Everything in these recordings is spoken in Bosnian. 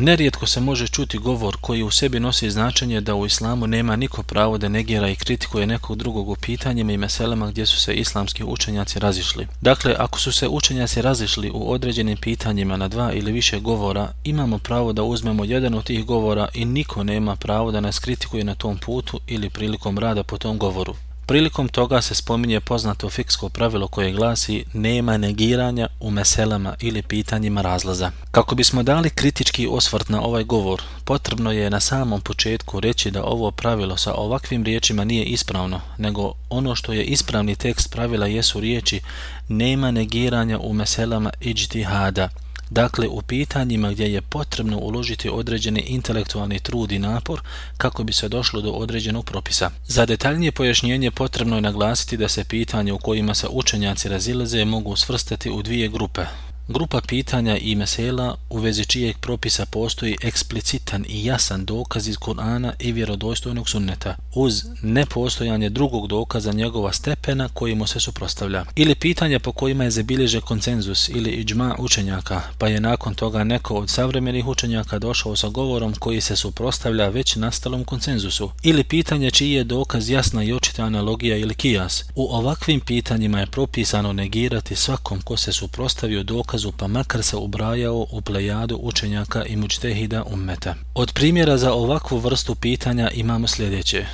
Nerijetko se može čuti govor koji u sebi nosi značenje da u islamu nema niko pravo da negira i kritikuje nekog drugog u pitanjima i meselama gdje su se islamski učenjaci razišli. Dakle, ako su se učenjaci razišli u određenim pitanjima na dva ili više govora, imamo pravo da uzmemo jedan od tih govora i niko nema pravo da nas kritikuje na tom putu ili prilikom rada po tom govoru. Prilikom toga se spominje poznato fiksko pravilo koje glasi nema negiranja u meselama ili pitanjima razlaza. Kako bismo dali kritički osvrt na ovaj govor, potrebno je na samom početku reći da ovo pravilo sa ovakvim riječima nije ispravno, nego ono što je ispravni tekst pravila jesu riječi nema negiranja u meselama iđtihada, Dakle, u pitanjima gdje je potrebno uložiti određeni intelektualni trud i napor kako bi se došlo do određenog propisa. Za detaljnije pojašnjenje potrebno je naglasiti da se pitanje u kojima se učenjaci razilaze mogu svrstati u dvije grupe, Grupa pitanja i mesela u vezi čijeg propisa postoji eksplicitan i jasan dokaz iz Kur'ana i vjerodostojnog sunneta, uz nepostojanje drugog dokaza njegova stepena koji mu se suprostavlja. Ili pitanja po kojima je zabilježe koncenzus ili iđma učenjaka, pa je nakon toga neko od savremenih učenjaka došao sa govorom koji se suprostavlja već nastalom koncenzusu. Ili pitanje čiji je dokaz jasna i očita analogija ili kijas. U ovakvim pitanjima je propisano negirati svakom ko se suprostavio dokaz dokazu pa makar se ubrajao u plejadu učenjaka i mučtehida ummeta. Od primjera za ovakvu vrstu pitanja imamo sljedeće.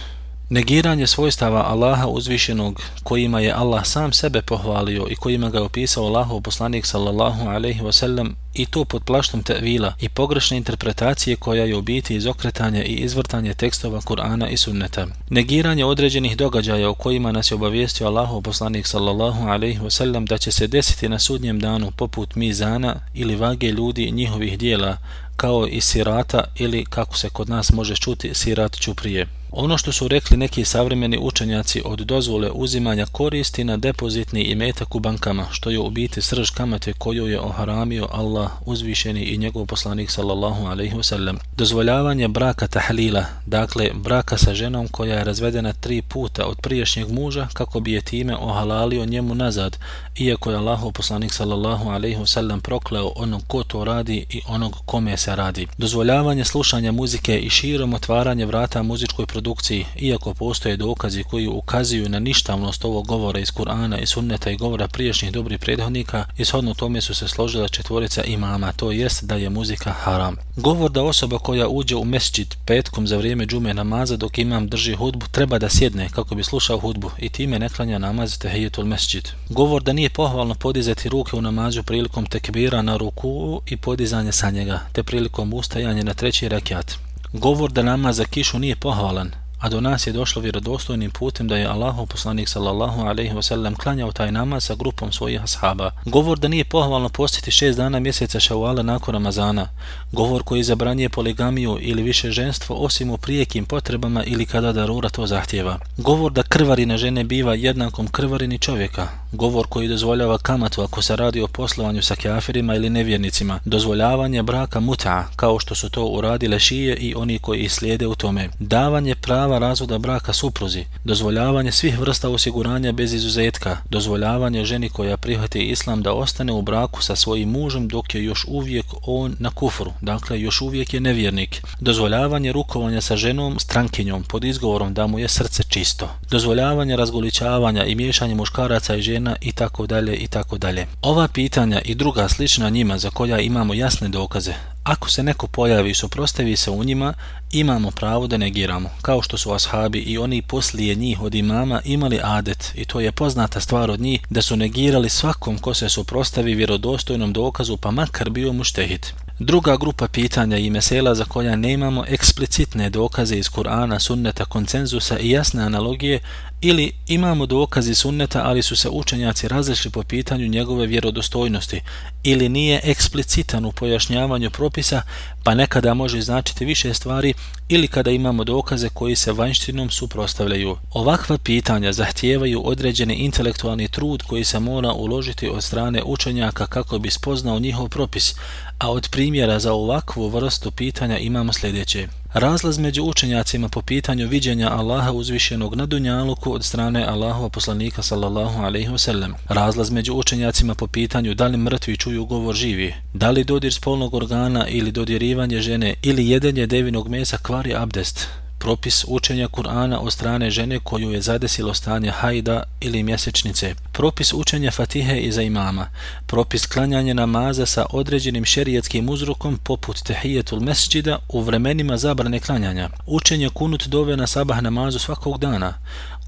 Negiranje svojstava Allaha uzvišenog kojima je Allah sam sebe pohvalio i kojima ga je opisao Allahov poslanik sallallahu alaihi wasallam i to pod plaštom tevila i pogrešne interpretacije koja je u biti izokretanje i izvrtanje tekstova Kur'ana i sunneta. Negiranje određenih događaja u kojima nas je obavijestio Allahov poslanik sallallahu alaihi wasallam da će se desiti na sudnjem danu poput mizana ili vage ljudi njihovih dijela kao i sirata ili kako se kod nas može čuti sirat čuprije. Ono što su rekli neki savremeni učenjaci od dozvole uzimanja koristi na depozitni imetak u bankama, što je u biti srž kamate koju je oharamio Allah uzvišeni i njegov poslanik sallallahu alaihi wasallam. Dozvoljavanje braka tahlila, dakle braka sa ženom koja je razvedena tri puta od priješnjeg muža kako bi je time ohalalio njemu nazad, iako je Allah poslanik sallallahu alaihi wasallam prokleo onog ko to radi i onog kome se radi. Dozvoljavanje slušanja muzike i širom otvaranje vrata muzičkoj produkciji produkciji, iako postoje dokazi koji ukazuju na ništavnost ovog govora iz Kur'ana i sunneta i govora priješnjih dobrih prethodnika, ishodno tome su se složila četvorica imama, to jest da je muzika haram. Govor da osoba koja uđe u mesčit petkom za vrijeme džume namaza dok imam drži hudbu treba da sjedne kako bi slušao hudbu i time ne klanja namaz tehijetul mesčit. Govor da nije pohvalno podizati ruke u namazu prilikom tekbira na ruku i podizanje sa njega, te prilikom ustajanja na treći rekiat. Govor da namaz za kišu nije pohvalan, a do nas je došlo vjerodostojnim putem da je Allahov poslanik sallallahu alejhi ve sellem klanjao taj namaz sa grupom svojih ashaba. Govor da nije pohvalno postiti šest dana mjeseca Šawala nakon Ramazana. Govor koji zabranjuje poligamiju ili više ženstvo osim u prijekim potrebama ili kada darura to zahtjeva. Govor da krvarina žene biva jednakom krvarini čovjeka. Govor koji dozvoljava kamatu ako se radi o poslovanju sa kafirima ili nevjernicima. Dozvoljavanje braka muta, kao što su to uradile šije i oni koji slijede u tome. Davanje prava prava razvoda braka supruzi, dozvoljavanje svih vrsta osiguranja bez izuzetka, dozvoljavanje ženi koja prihvati islam da ostane u braku sa svojim mužem dok je još uvijek on na kufru, dakle još uvijek je nevjernik, dozvoljavanje rukovanja sa ženom strankinjom pod izgovorom da mu je srce čisto, dozvoljavanje razgoličavanja i miješanje muškaraca i žena i tako dalje i tako dalje. Ova pitanja i druga slična njima za koja imamo jasne dokaze, Ako se neko pojavi i suprostavi se u njima, imamo pravo da negiramo, kao što su ashabi i oni poslije njih od imama imali adet, i to je poznata stvar od njih, da su negirali svakom ko se suprostavi vjerodostojnom dokazu, pa makar bio muštehit. Druga grupa pitanja i mesela za koja nemamo eksplicitne dokaze iz Kur'ana, sunneta, koncenzusa i jasne analogije, ili imamo dokazi sunneta, ali su se učenjaci različili po pitanju njegove vjerodostojnosti, ili nije eksplicitan u pojašnjavanju propisa, pa nekada može značiti više stvari, ili kada imamo dokaze koji se vanjštinom suprostavljaju. Ovakva pitanja zahtijevaju određeni intelektualni trud koji se mora uložiti od strane učenjaka kako bi spoznao njihov propis, A od primjera za ovakvu vrstu pitanja imamo sljedeće. Razlaz među učenjacima po pitanju viđenja Allaha uzvišenog na Dunjaluku od strane Allahova poslanika sallallahu alaihi wasallam. Razlaz među učenjacima po pitanju da li mrtvi čuju govor živi, da li dodir spolnog organa ili dodirivanje žene ili jedenje devinog mesa kvari abdest, propis učenja Kur'ana od strane žene koju je zadesilo stanje hajda ili mjesečnice, propis učenja fatihe iza imama, propis klanjanja namaza sa određenim šerijetskim uzrokom poput tehijetul mesđida u vremenima zabrane klanjanja, učenje kunut dove na sabah namazu svakog dana,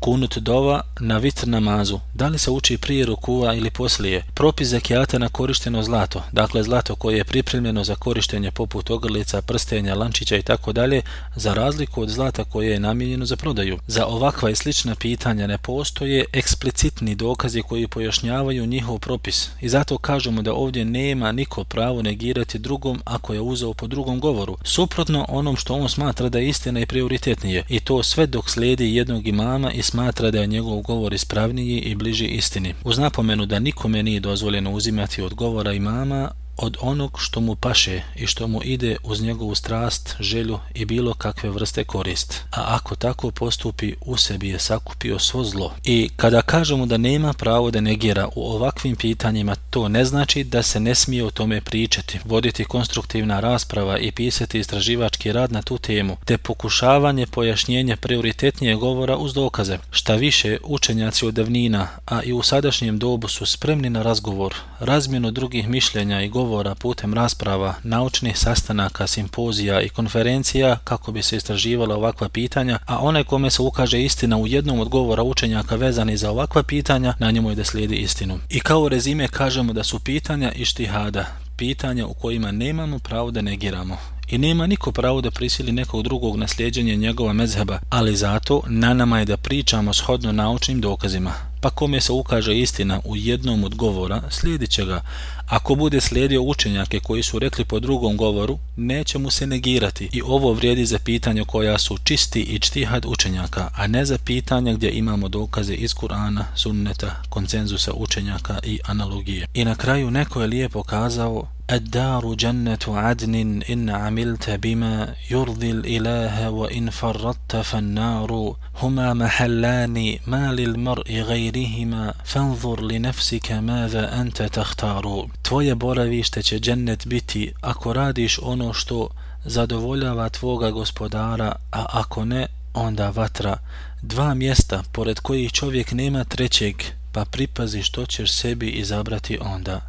kunut dova na vitr namazu, da li se uči prije rukua ili poslije, propis zekijata na korišteno zlato, dakle zlato koje je pripremljeno za korištenje poput ogrlica, prstenja, lančića i tako dalje, za razliku od zlata koje je namijenjeno za prodaju. Za ovakva i slična pitanja ne postoje eksplicitni dokazi koji pojašnjavaju njihov propis. I zato kažemo da ovdje nema niko pravo negirati drugom ako je uzeo po drugom govoru, suprotno onom što on smatra da je istina i prioritetnije. I to sve dok slijedi jednog imama i smatra da je njegov govor ispravniji i bliži istini. Uz napomenu da nikome nije dozvoljeno uzimati od govora imama, od onog što mu paše i što mu ide uz njegovu strast, želju i bilo kakve vrste korist. A ako tako postupi, u sebi je sakupio svo zlo. I kada kažemo da nema pravo da negira u ovakvim pitanjima, to ne znači da se ne smije o tome pričati, voditi konstruktivna rasprava i pisati istraživački rad na tu temu, te pokušavanje pojašnjenja prioritetnije govora uz dokaze. Šta više, učenjaci od davnina, a i u sadašnjem dobu su spremni na razgovor, razmjenu drugih mišljenja i govora govora putem rasprava, naučnih sastanaka, simpozija i konferencija kako bi se istraživala ovakva pitanja, a one kome se ukaže istina u jednom od govora učenjaka vezani za ovakva pitanja, na njemu je da slijedi istinu. I kao rezime kažemo da su pitanja ištihada, pitanja u kojima nemamo pravo da negiramo. I nema niko pravo da prisili nekog drugog na slijedjenje njegova mezheba, ali zato na nama je da pričamo shodno naučnim dokazima. Pa kome se ukaže istina u jednom od govora, slijedit će ga, Ako bude slijedio učenjake koji su rekli po drugom govoru, neće mu se negirati i ovo vrijedi za pitanja koja su čisti i čtihad učenjaka, a ne za pitanja gdje imamo dokaze iz Kur'ana, sunneta, koncenzusa učenjaka i analogije. I na kraju neko je lijepo kazao الدار جنة عدن إن عملت بما يرضي الإله وإن فرطت فالنار هما محلان ما للمرء غيرهما فانظر لنفسك ماذا أنت تختار Tvoje boravište će džennet biti ako radiš ono što zadovoljava tvoga gospodara, a ako ne, onda vatra. Dva mjesta pored kojih čovjek nema trećeg, pa pripazi što ćeš sebi izabrati onda.